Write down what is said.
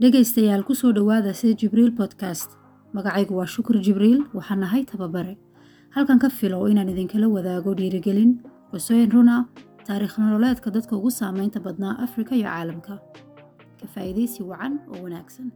dhegaystayaal ku soo dhowaada sida jibriil podcast. Magacaygu waa shukur jibriil. Waxaan nahay tababare. Halkan ka filo inaan idinkala wadaago dhiirigelin qosooyin runa taariikh nololeedka dadka ugu saameynta badnaa afrika iyo caalamka. Ka faa'iidaysi wacan oo wanaagsan.